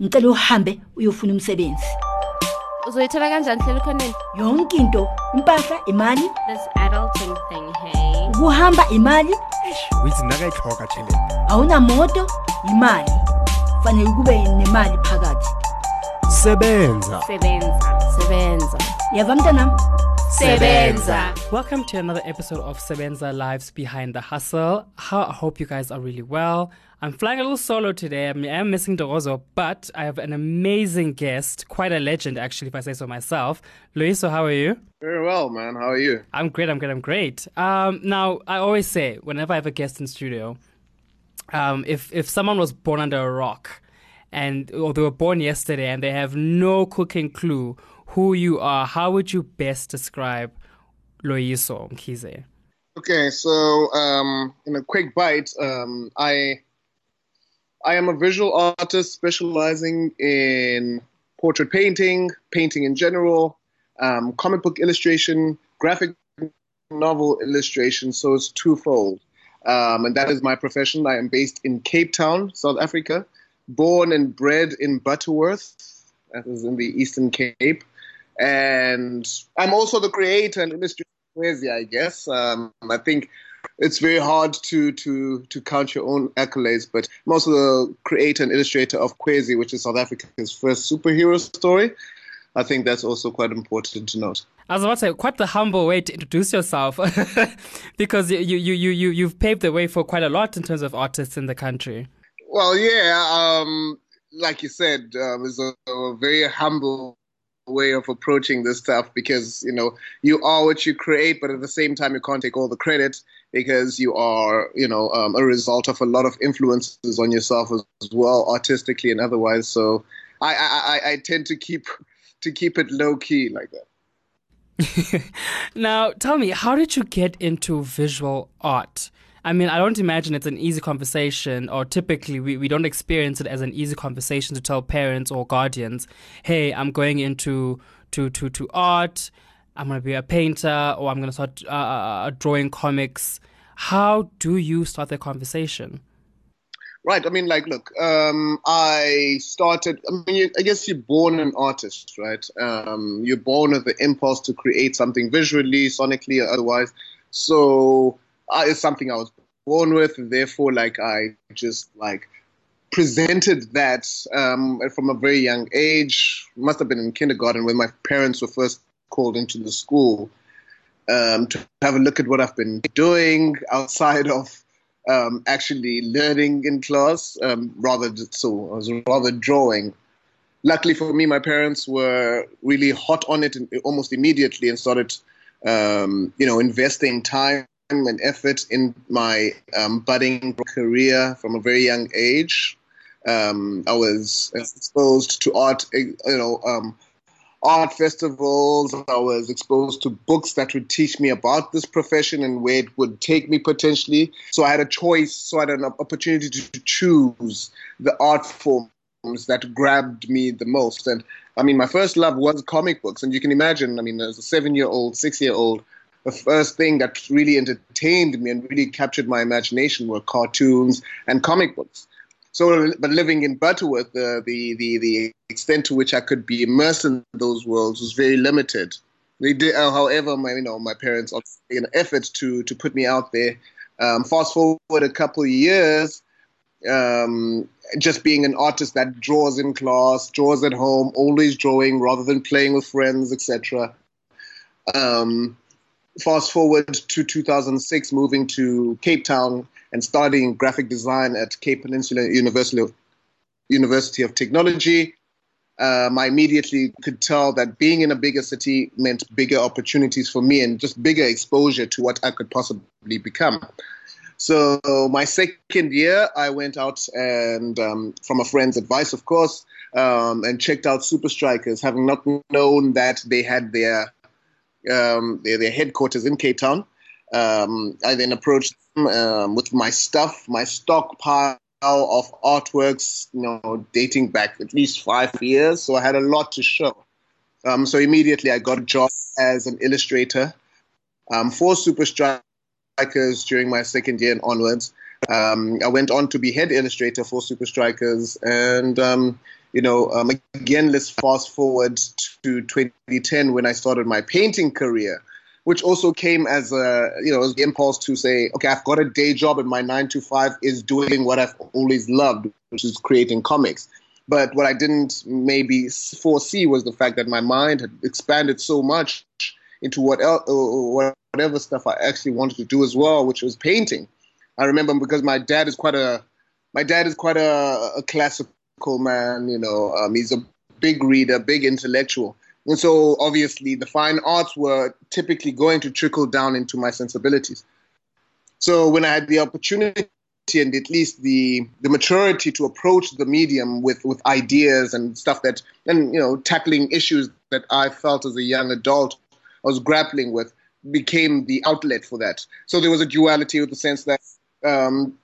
ngicela uhambe uyofuna umsebenzi. Uzoyithola kanjani hlela khoneni? Yonke into impahla imali. This adulting thing hey. Ukuhamba imali. Withi nakayitlhoga theleni awunamoto imali. Fanele kube nemali phakathi. Sebenza. Sebenza sebenza. Yava mntanami? Sebenza Welcome to another episode of Sebenza Lives Behind the Hustle. How I hope you guys are really well. I'm flying a little solo today. I, mean, I am missing Dorozo, but I have an amazing guest, quite a legend actually, if I say so myself. Loyiso, how are you? Very well, man. How are you? I'm great. I'm great. I'm great. Um, now, I always say whenever I have a guest in studio, um, if if someone was born under a rock, and or they were born yesterday and they have no cooking clue who you are, how would you best describe Loyiso Mkize? Okay, so um, in a quick bite, um, I I am a visual artist specializing in portrait painting, painting in general, um, comic book illustration, graphic novel illustration. So it's twofold, um, and that is my profession. I am based in Cape Town, South Africa, born and bred in Butterworth, that is in the Eastern Cape, and I'm also the creator and illustrator I guess. Um, I think it's very hard to, to, to count your own accolades, but I'm also the creator and illustrator of Kwezi, which is South Africa's first superhero story. I think that's also quite important to note. I was about to say, quite the humble way to introduce yourself, because you, you, you, you, you've paved the way for quite a lot in terms of artists in the country. Well, yeah, um, like you said, um, it's a, a very humble way of approaching this stuff because you know you are what you create, but at the same time you can't take all the credit because you are you know um, a result of a lot of influences on yourself as, as well, artistically and otherwise. So I, I, I, tend to keep to keep it low key like that. now, tell me, how did you get into visual art? I mean, I don't imagine it's an easy conversation, or typically we, we don't experience it as an easy conversation to tell parents or guardians, hey, I'm going into to, to, to art, I'm going to be a painter, or I'm going to start uh, uh, drawing comics. How do you start the conversation? Right. I mean, like, look, um, I started. I mean, you, I guess you're born an artist, right? Um, you're born with the impulse to create something visually, sonically, or otherwise. So uh, it's something I was born with, and therefore, like, I just like presented that um, from a very young age. Must have been in kindergarten when my parents were first called into the school um, to have a look at what I've been doing outside of um, actually learning in class. Um, rather, so I was rather drawing. Luckily for me, my parents were really hot on it and almost immediately and started, um, you know, investing time and effort in my um, budding career from a very young age. Um, I was exposed to art, you know, um, art festivals. I was exposed to books that would teach me about this profession and where it would take me potentially. So I had a choice. So I had an opportunity to choose the art forms that grabbed me the most. And I mean, my first love was comic books. And you can imagine, I mean, as a seven-year-old, six-year-old, the first thing that really entertained me and really captured my imagination were cartoons and comic books. So, but living in Butterworth, the, the, the, the extent to which I could be immersed in those worlds was very limited. They did, uh, however, my, you know, my parents, in an effort to, to put me out there, um, fast forward a couple of years, um, just being an artist that draws in class, draws at home, always drawing rather than playing with friends, etc. Um, fast forward to 2006, moving to Cape Town and studying graphic design at Cape Peninsula University of, University of Technology. Um, I immediately could tell that being in a bigger city meant bigger opportunities for me and just bigger exposure to what I could possibly become. So my second year, I went out and, um, from a friend's advice, of course, um, and checked out Supa Strikas, having not known that they had their um, their, their, headquarters in Cape Town. Um, I then approached them um, with my stuff, my stockpile of artworks, you know, dating back at least five years. So I had a lot to show. Um, so immediately I got a job as an illustrator um, for Supa Strikas during my second year and onwards. Um, I went on to be head illustrator for Supa Strikas, and you know, um, again, let's fast forward to 2010 when I started my painting career, which also came as a, you know, as the impulse to say, okay, I've got a day job and my nine to five is doing what I've always loved, which is creating comics. But what I didn't maybe foresee was the fact that my mind had expanded so much into what el- whatever stuff I actually wanted to do as well, which was painting. I remember because my dad is quite a my dad is quite a, a classical man. You know, um, he's a big reader, big intellectual, and so obviously the fine arts were typically going to trickle down into my sensibilities. So when I had the opportunity and at least the the maturity to approach the medium with with ideas and stuff that and you know tackling issues that I felt as a young adult I was grappling with became the outlet for that. So there was a duality with the sense that um,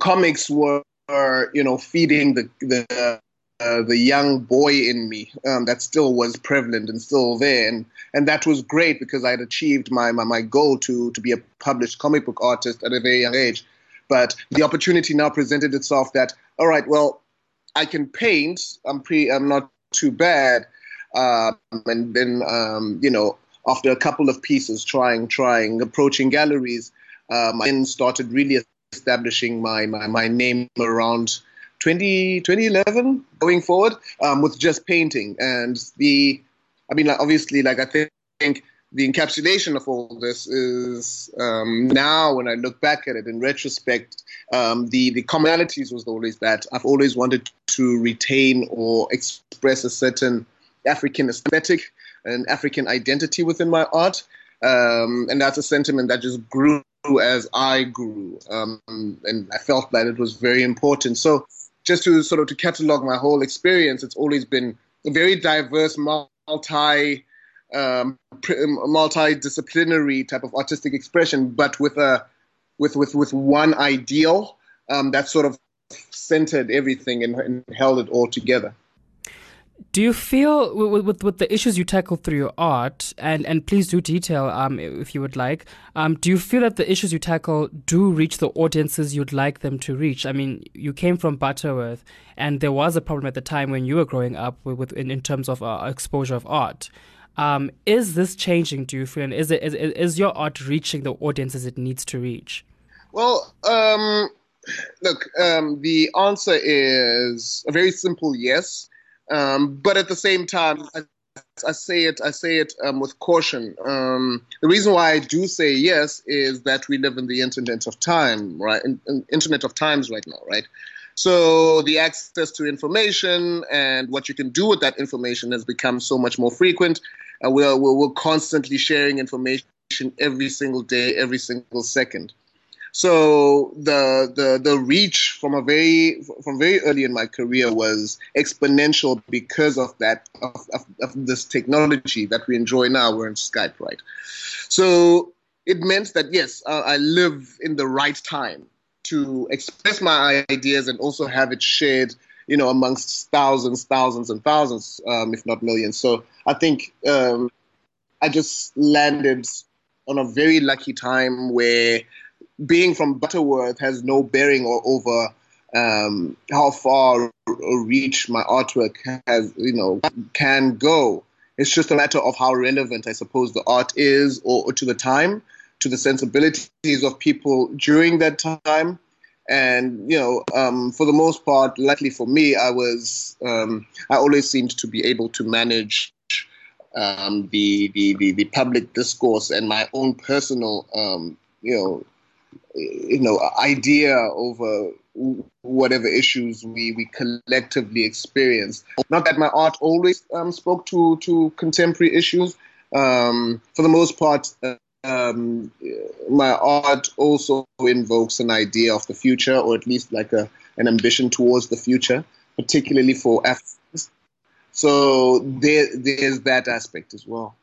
comics were, you know, feeding the the uh, the young boy in me um, that still was prevalent and still there, and and that was great because I had achieved my, my my goal to to be a published comic book artist at a very young age. But the opportunity now presented itself that all right, well, I can paint. I'm pre. I'm not too bad. Um, and then um, you know after a couple of pieces, trying, trying, approaching galleries, um, I then started really establishing my, my, my name around 20, 2011 going forward um, with just painting. And the, I mean, like, obviously, like I think the encapsulation of all this is um, now when I look back at it in retrospect, um, the the commonalities was always that I've always wanted to retain or express a certain African aesthetic and African identity within my art. Um, and that's a sentiment that just grew as I grew. Um, and I felt that it was very important. So just to sort of to catalog my whole experience, it's always been a very diverse, multi, um, multidisciplinary type of artistic expression, but with a with with with one ideal um, that sort of centered everything and, and held it all together. Do you feel with, with, with the issues you tackle through your art, and, and please do detail um, if you would like, um, do you feel that the issues you tackle do reach the audiences you'd like them to reach? I mean, you came from Butterworth, and there was a problem at the time when you were growing up with, with in, in terms of uh, exposure of art. Um, is this changing, do you feel, and is, it, is, is your art reaching the audiences it needs to reach? Well, um, look, um, the answer is a very simple yes. Um, but at the same time, I, I, say it, I say it um, with caution. Um, the reason why I do say yes is that we live in the internet of time, right? In, in internet of times right now, right? So the access to information and what you can do with that information has become so much more frequent. Uh, we're, we're, we're constantly sharing information every single day, every single second. So the the the reach from a very from very early in my career was exponential because of that of, of, of this technology that we enjoy now. We're in Skype, right? So it meant that yes, uh, I live in the right time to express my ideas and also have it shared, you know, amongst thousands, thousands, and thousands, um, if not millions. So I think um, I just landed on a very lucky time where being from Butterworth has no bearing or, over um, how far or reach my artwork has, you know, can go. It's just a matter of how relevant I suppose the art is, or, or to the time, to the sensibilities of people during that time. And you know, um, for the most part, luckily for me, I was um, I always seemed to be able to manage um, the, the, the the public discourse and my own personal um, you know you know idea over whatever issues we, we collectively experience. Not that my art always um, spoke to, to contemporary issues. Um, for the most part, um, my art also invokes an idea of the future, or at least like a, an ambition towards the future, particularly for Africans. So there, there's that aspect as well.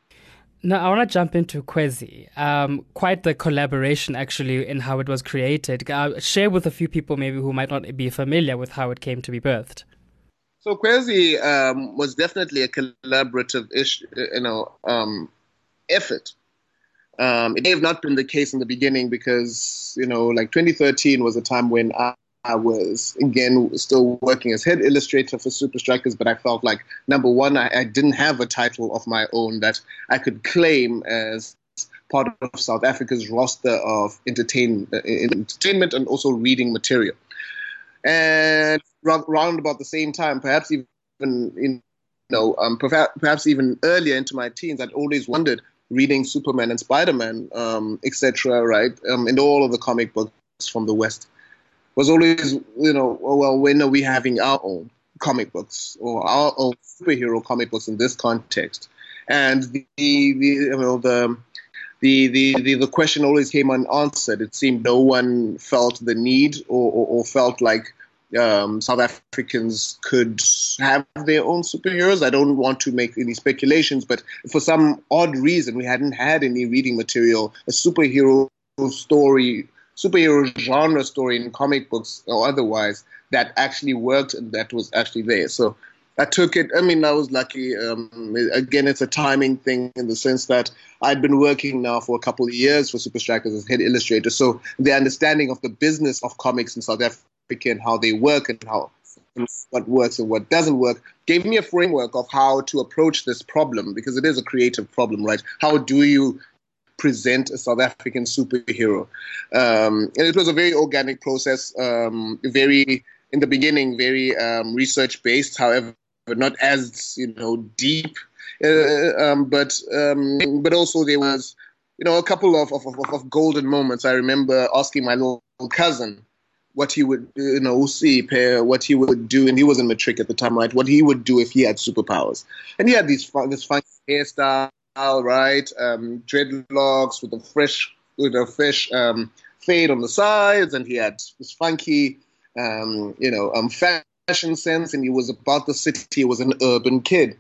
Now, I want to jump into Kwezi. Um, quite the collaboration, actually, in how it was created. Uh, share with a few people, maybe who might not be familiar with how it came to be birthed. So Kwezi um, was definitely a collaborative ish, you know, um, effort. Um, it may have not been the case in the beginning because, you know, like 2013 was a time when I, I was again still working as head illustrator for Supa Strikas, but I felt like number one, I, I didn't have a title of my own that I could claim as part of South Africa's roster of entertain, uh, entertainment and also reading material. And round about the same time, perhaps even in you know, um, perhaps, even earlier into my teens, I'd always wondered reading Superman and Spider Man, um, etc., right, um, and all of the comic books from the West was always, you know, well, when are we having our own comic books or our own superhero comic books in this context? And the, the you know, the, the, the, the, the question always came unanswered. It seemed no one felt the need or, or, or felt like um, South Africans could have their own superheroes. I don't want to make any speculations, but for some odd reason, we hadn't had any reading material, a superhero story superhero genre story in comic books or otherwise that actually worked and that was actually there. So I took it. I mean, I was lucky. Um, again, it's a timing thing in the sense that I'd been working now for a couple of years for Supa Strikas as head illustrator. So the understanding of the business of comics in South Africa and how they work and how what works and what doesn't work gave me a framework of how to approach this problem because it is a creative problem, right? How do you present a South African superhero. Um, and it was a very organic process, um, very in the beginning, very um, research based. However, not as you know deep, uh, um, but um, but also there was you know a couple of, of, of, golden moments. I remember asking my little cousin what he would, you know, see what he would do, and he was in matric at the time, right? What he would do if he had superpowers, and he had these this funky hairstyle right? Um, dreadlocks with a fresh, with a fresh um, fade on the sides, and he had this funky, um, you know, um, fashion sense, and he was about the city. He was an urban kid,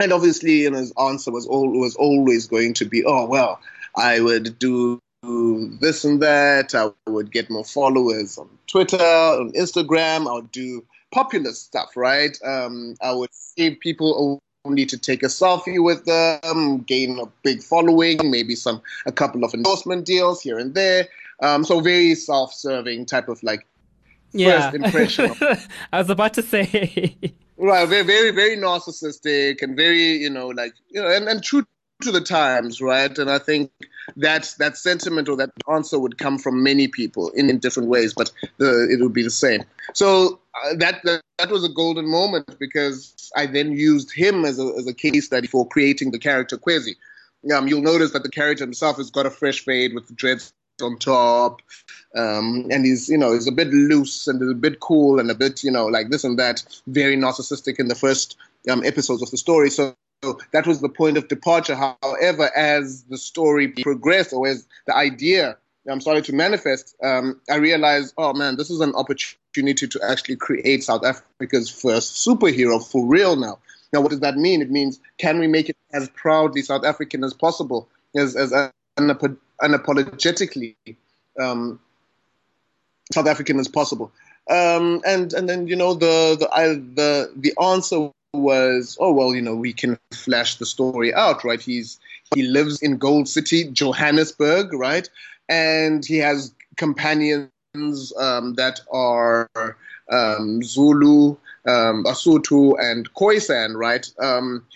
and obviously, you know, his answer was all was always going to be, "Oh well, I would do." This and that. I would get more followers on Twitter, on Instagram. I would do populist stuff, right? Um, I would save people need to take a selfie with them, gain a big following, maybe some a couple of endorsement deals here and there. Um, so very self-serving type of like yeah. first impression. I was about to say. right, very, very, very narcissistic and very, you know, like you know, and, and true to the times, right? And I think that that sentiment or that answer would come from many people in, in different ways, but the, it would be the same. So uh, that, that, that was a golden moment because I then used him as a as a case study for creating the character Kwezi. Um, you'll notice that the character himself has got a fresh fade with dreads on top, um, and he's you know he's a bit loose and a bit cool and a bit you know like this and that, very narcissistic in the first um, episodes of the story. So so that was the point of departure. However, as the story progressed, or as the idea I'm started to manifest, um, I realized, oh man, this is an opportunity to actually create South Africa's first superhero for real now. Now, what does that mean? It means can we make it as proudly South African as possible, as as unapologetically um, South African as possible? Um, and and then you know the the I, the the answer was, oh well, you know, we can flash the story out, right? He's he lives in Gold City, Johannesburg, right? And he has companions um, that are um, Zulu, um, Basotho, and Khoisan, right? Um,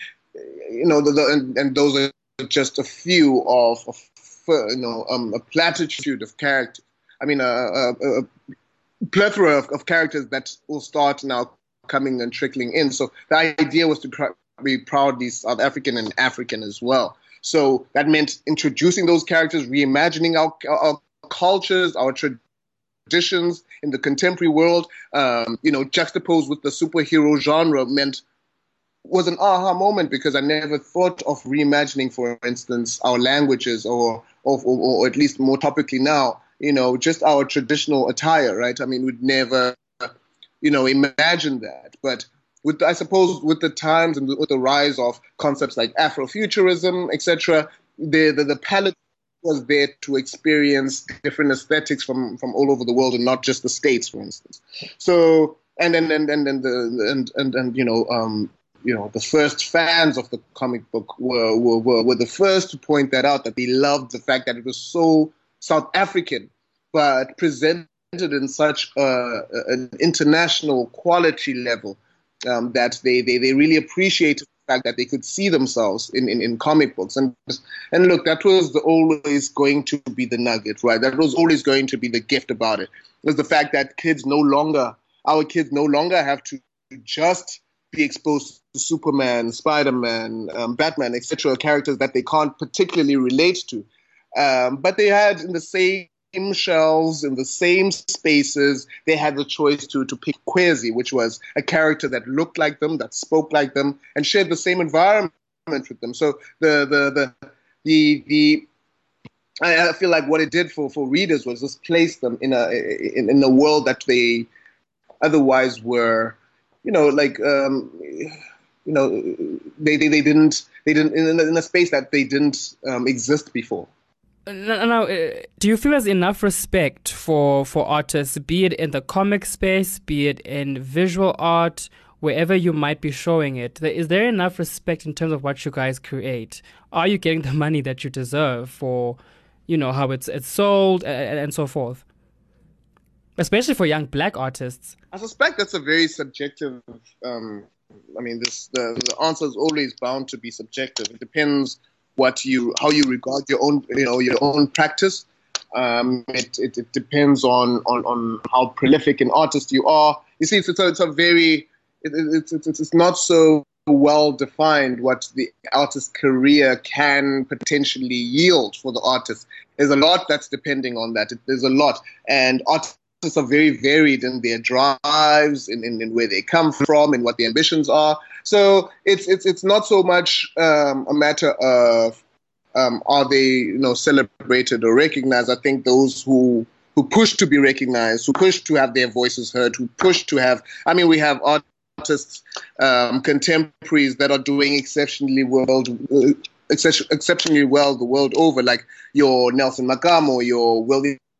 you know, the, the, and, and, those are just a few of, of you know, um, a platitude of characters. I mean, a, a, a plethora of, of characters that will start now coming and trickling in. So the idea was to be proudly South African and African as well. So that meant introducing those characters, reimagining our, our cultures, our traditions in the contemporary world. Um, you know, juxtaposed with the superhero genre meant was an aha moment because I never thought of reimagining, for instance, our languages or, or, or, or at least more topically now, you know, just our traditional attire, right? I mean, we'd never you know, imagine that. But with, I suppose, with the times and with the rise of concepts like Afrofuturism, etc., the, the, the palette was there to experience different aesthetics from, from all over the world and not just the states, for instance. So, and then and and and the and and, and you know um, you know the first fans of the comic book were, were were were the first to point that out that they loved the fact that it was so South African, but presented in such uh, an international quality level um, that they, they, they really appreciated the fact that they could see themselves in, in, in comic books. And and look, that was the, always going to be the nugget, right? That was always going to be the gift about it. Was the fact that kids no longer, our kids no longer have to just be exposed to Superman, Spider Man, um, Batman, etc., characters that they can't particularly relate to. Um, but they had in the same shelves, in the same spaces, they had the choice to, to pick Kwezi, which was a character that looked like them, that spoke like them, and shared the same environment with them. So the the the the, the I, feel like what it did for, for readers was just place them in a in, in a world that they otherwise were, you know, like um, you know, they, they, they didn't they didn't in, in a space that they didn't um, exist before. Now, now uh, do you feel there's enough respect for for artists, be it in the comic space, be it in visual art, wherever you might be showing it? Is there enough respect in terms of what you guys create? Are you getting the money that you deserve for, you know, how it's it's sold and, and so forth? Especially for young black artists. I suspect that's a very subjective. Um, I mean, this the, the answer is always bound to be subjective. It depends what you how you regard your own you know your own practice. Um, it, it, it, depends on, on, on how prolific an artist you are. You see, it's, it's, a, it's a very it, it's, it's, it's not so well defined what the artist's career can potentially yield for the artist. There's a lot that's depending on that. There's a lot, and artists are very varied in their drives, in, in, in where they come from, and what their ambitions are. So it's it's it's not so much um, a matter of um, are they you know celebrated or recognized. I think those who who push to be recognized, who push to have their voices heard, who push to have. I mean, we have artists, um, contemporaries that are doing exceptionally world. Uh, exceptionally well the world over, like your Nelson Makamo, your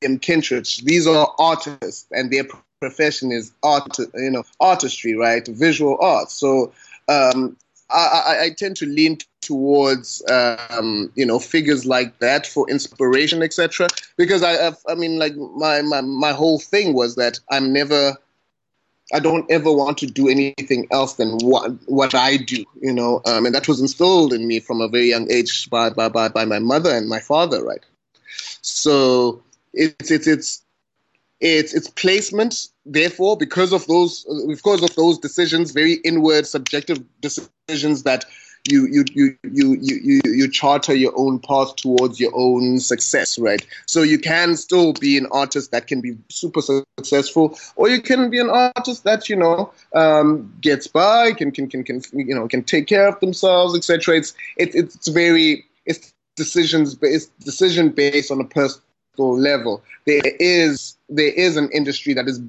William Kentridge. These are artists, and their profession is art, you know, artistry, right? Visual art. So um, I, I, tend to lean towards um, you know figures like that for inspiration, etc. Because I, I've, I mean, like my, my my whole thing was that I'm never, I don't ever want to do anything else than what what I do, you know, um, and that was instilled in me from a very young age by by by, by my mother and my father, right? So it's it's it's it's its placement. Therefore because of those because of those decisions very inward subjective decisions that you you you you you you charter your own path towards your own success right? So you can still be an artist that can be super successful or you can be an artist that you know um, gets by can can can can you know can take care of themselves etc it's it, it's very it's decisions based decision based on a person level. There is there is an industry that is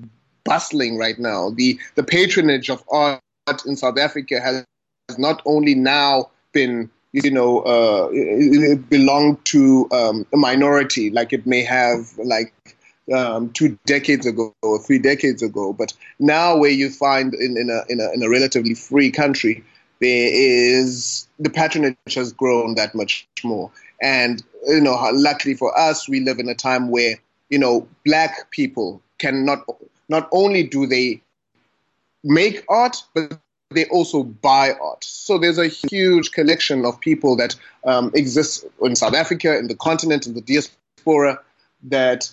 bustling right now. The the patronage of art in South Africa has not only now been you know uh, belonged to um, a minority like it may have like um, two decades ago or three decades ago, but now where you find in, in, a, in, a, in a relatively free country, there is the patronage has grown that much more. And you know, luckily for us, we live in a time where you know black people can not not only do they make art, but they also buy art. So there's a huge collection of people that um, exists in South Africa, in the continent, in the diaspora that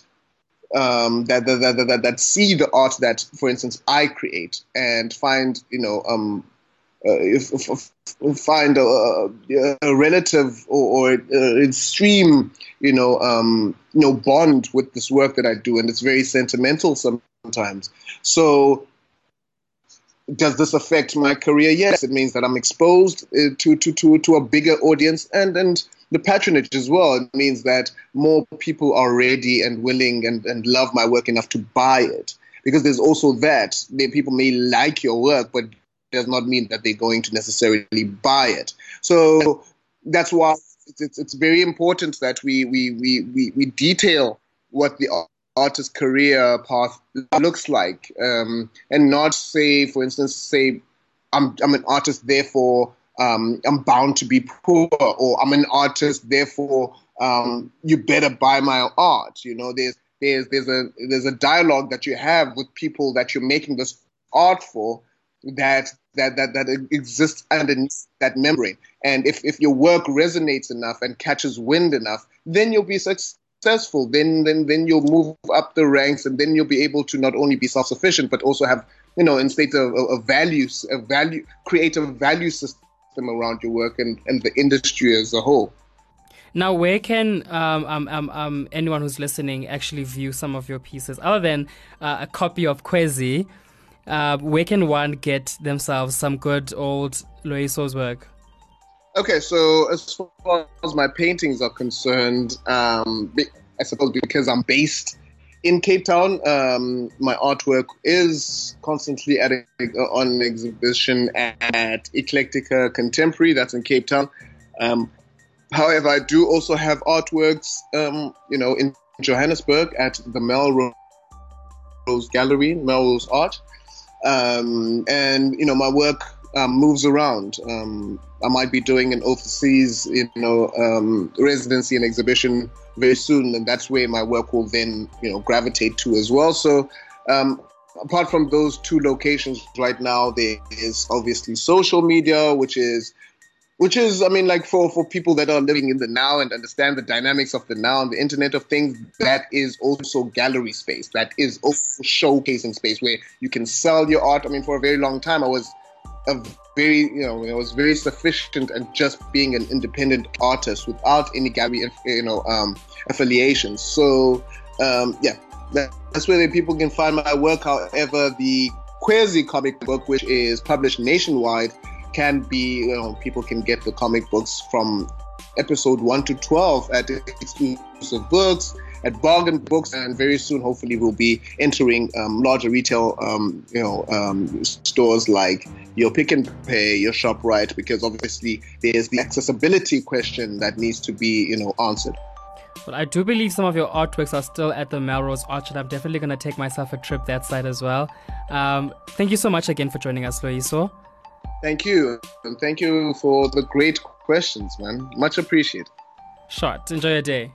um, that, that, that, that, that see the art that, for instance, I create and find, you know, um, if, if, if find a, a, relative or, or uh, extreme, you know, um, you know, bond with this work that I do, and it's very sentimental sometimes. So, does this affect my career? Yes, it means that I'm exposed uh, to, to, to, to a bigger audience, and and the patronage as well. It means that more people are ready and willing and, and love my work enough to buy it. Because there's also that. People may like your work, but does not mean that they're going to necessarily buy it. So that's why it's, it's very important that we, we, we, we, we detail what the artist's career path looks like um, and not say, for instance, say, I'm, I'm an artist, therefore um, I'm bound to be poor, or I'm an artist, therefore um, you better buy my art. You know, there's there's there's a there's a dialogue that you have with people that you're making this art for that that that that exists underneath that membrane. And if if your work resonates enough and catches wind enough, then you'll be successful. Then then then you'll move up the ranks, and then you'll be able to not only be self sufficient but also have you know in state of, of values a value create a value system around your work and and the industry as a whole. Now, where can um, um, um, um, anyone who's listening actually view some of your pieces, other than uh, a copy of Kwezi? Uh, where can one get themselves some good old Loyiso's work? Okay, so as far as my paintings are concerned, um, I suppose because I'm based in Cape Town, um, my artwork is constantly at a, on exhibition at Eclectica Contemporary, that's in Cape Town. Um, However, I do also have artworks, um, you know, in Johannesburg at the Melrose Gallery, Melrose Art. Um, and, you know, my work um, moves around. Um, I might be doing an overseas, you know, um, residency and exhibition very soon, and that's where my work will then, you know, gravitate to as well. So, um, apart from those two locations right now, there is obviously social media, which is which is, I mean, like for, for people that are living in the now and understand the dynamics of the now and the Internet of Things, that is also gallery space. That is also showcasing space where you can sell your art. I mean, for a very long time, I was a very, you know, I was very sufficient at just being an independent artist without any gallery, you know, um, affiliations. So, um, yeah, that's where people can find my work. However, the Kwezi comic book, which is published nationwide, can be, you know, people can get the comic books from episode 1 to 12 at exclusive books at bargain books and very soon hopefully we'll be entering um, larger retail um, you know um, stores like your pick and pay your Shoprite because obviously there's the accessibility question that needs to be you know answered well, I do believe some of your artworks are still at the Melrose Orchard. I'm definitely going to take myself a trip that side as well. Um, thank you so much again for joining us, Loyiso. Thank you. And thank you for the great questions, man. Much appreciated. Shot. Enjoy your day.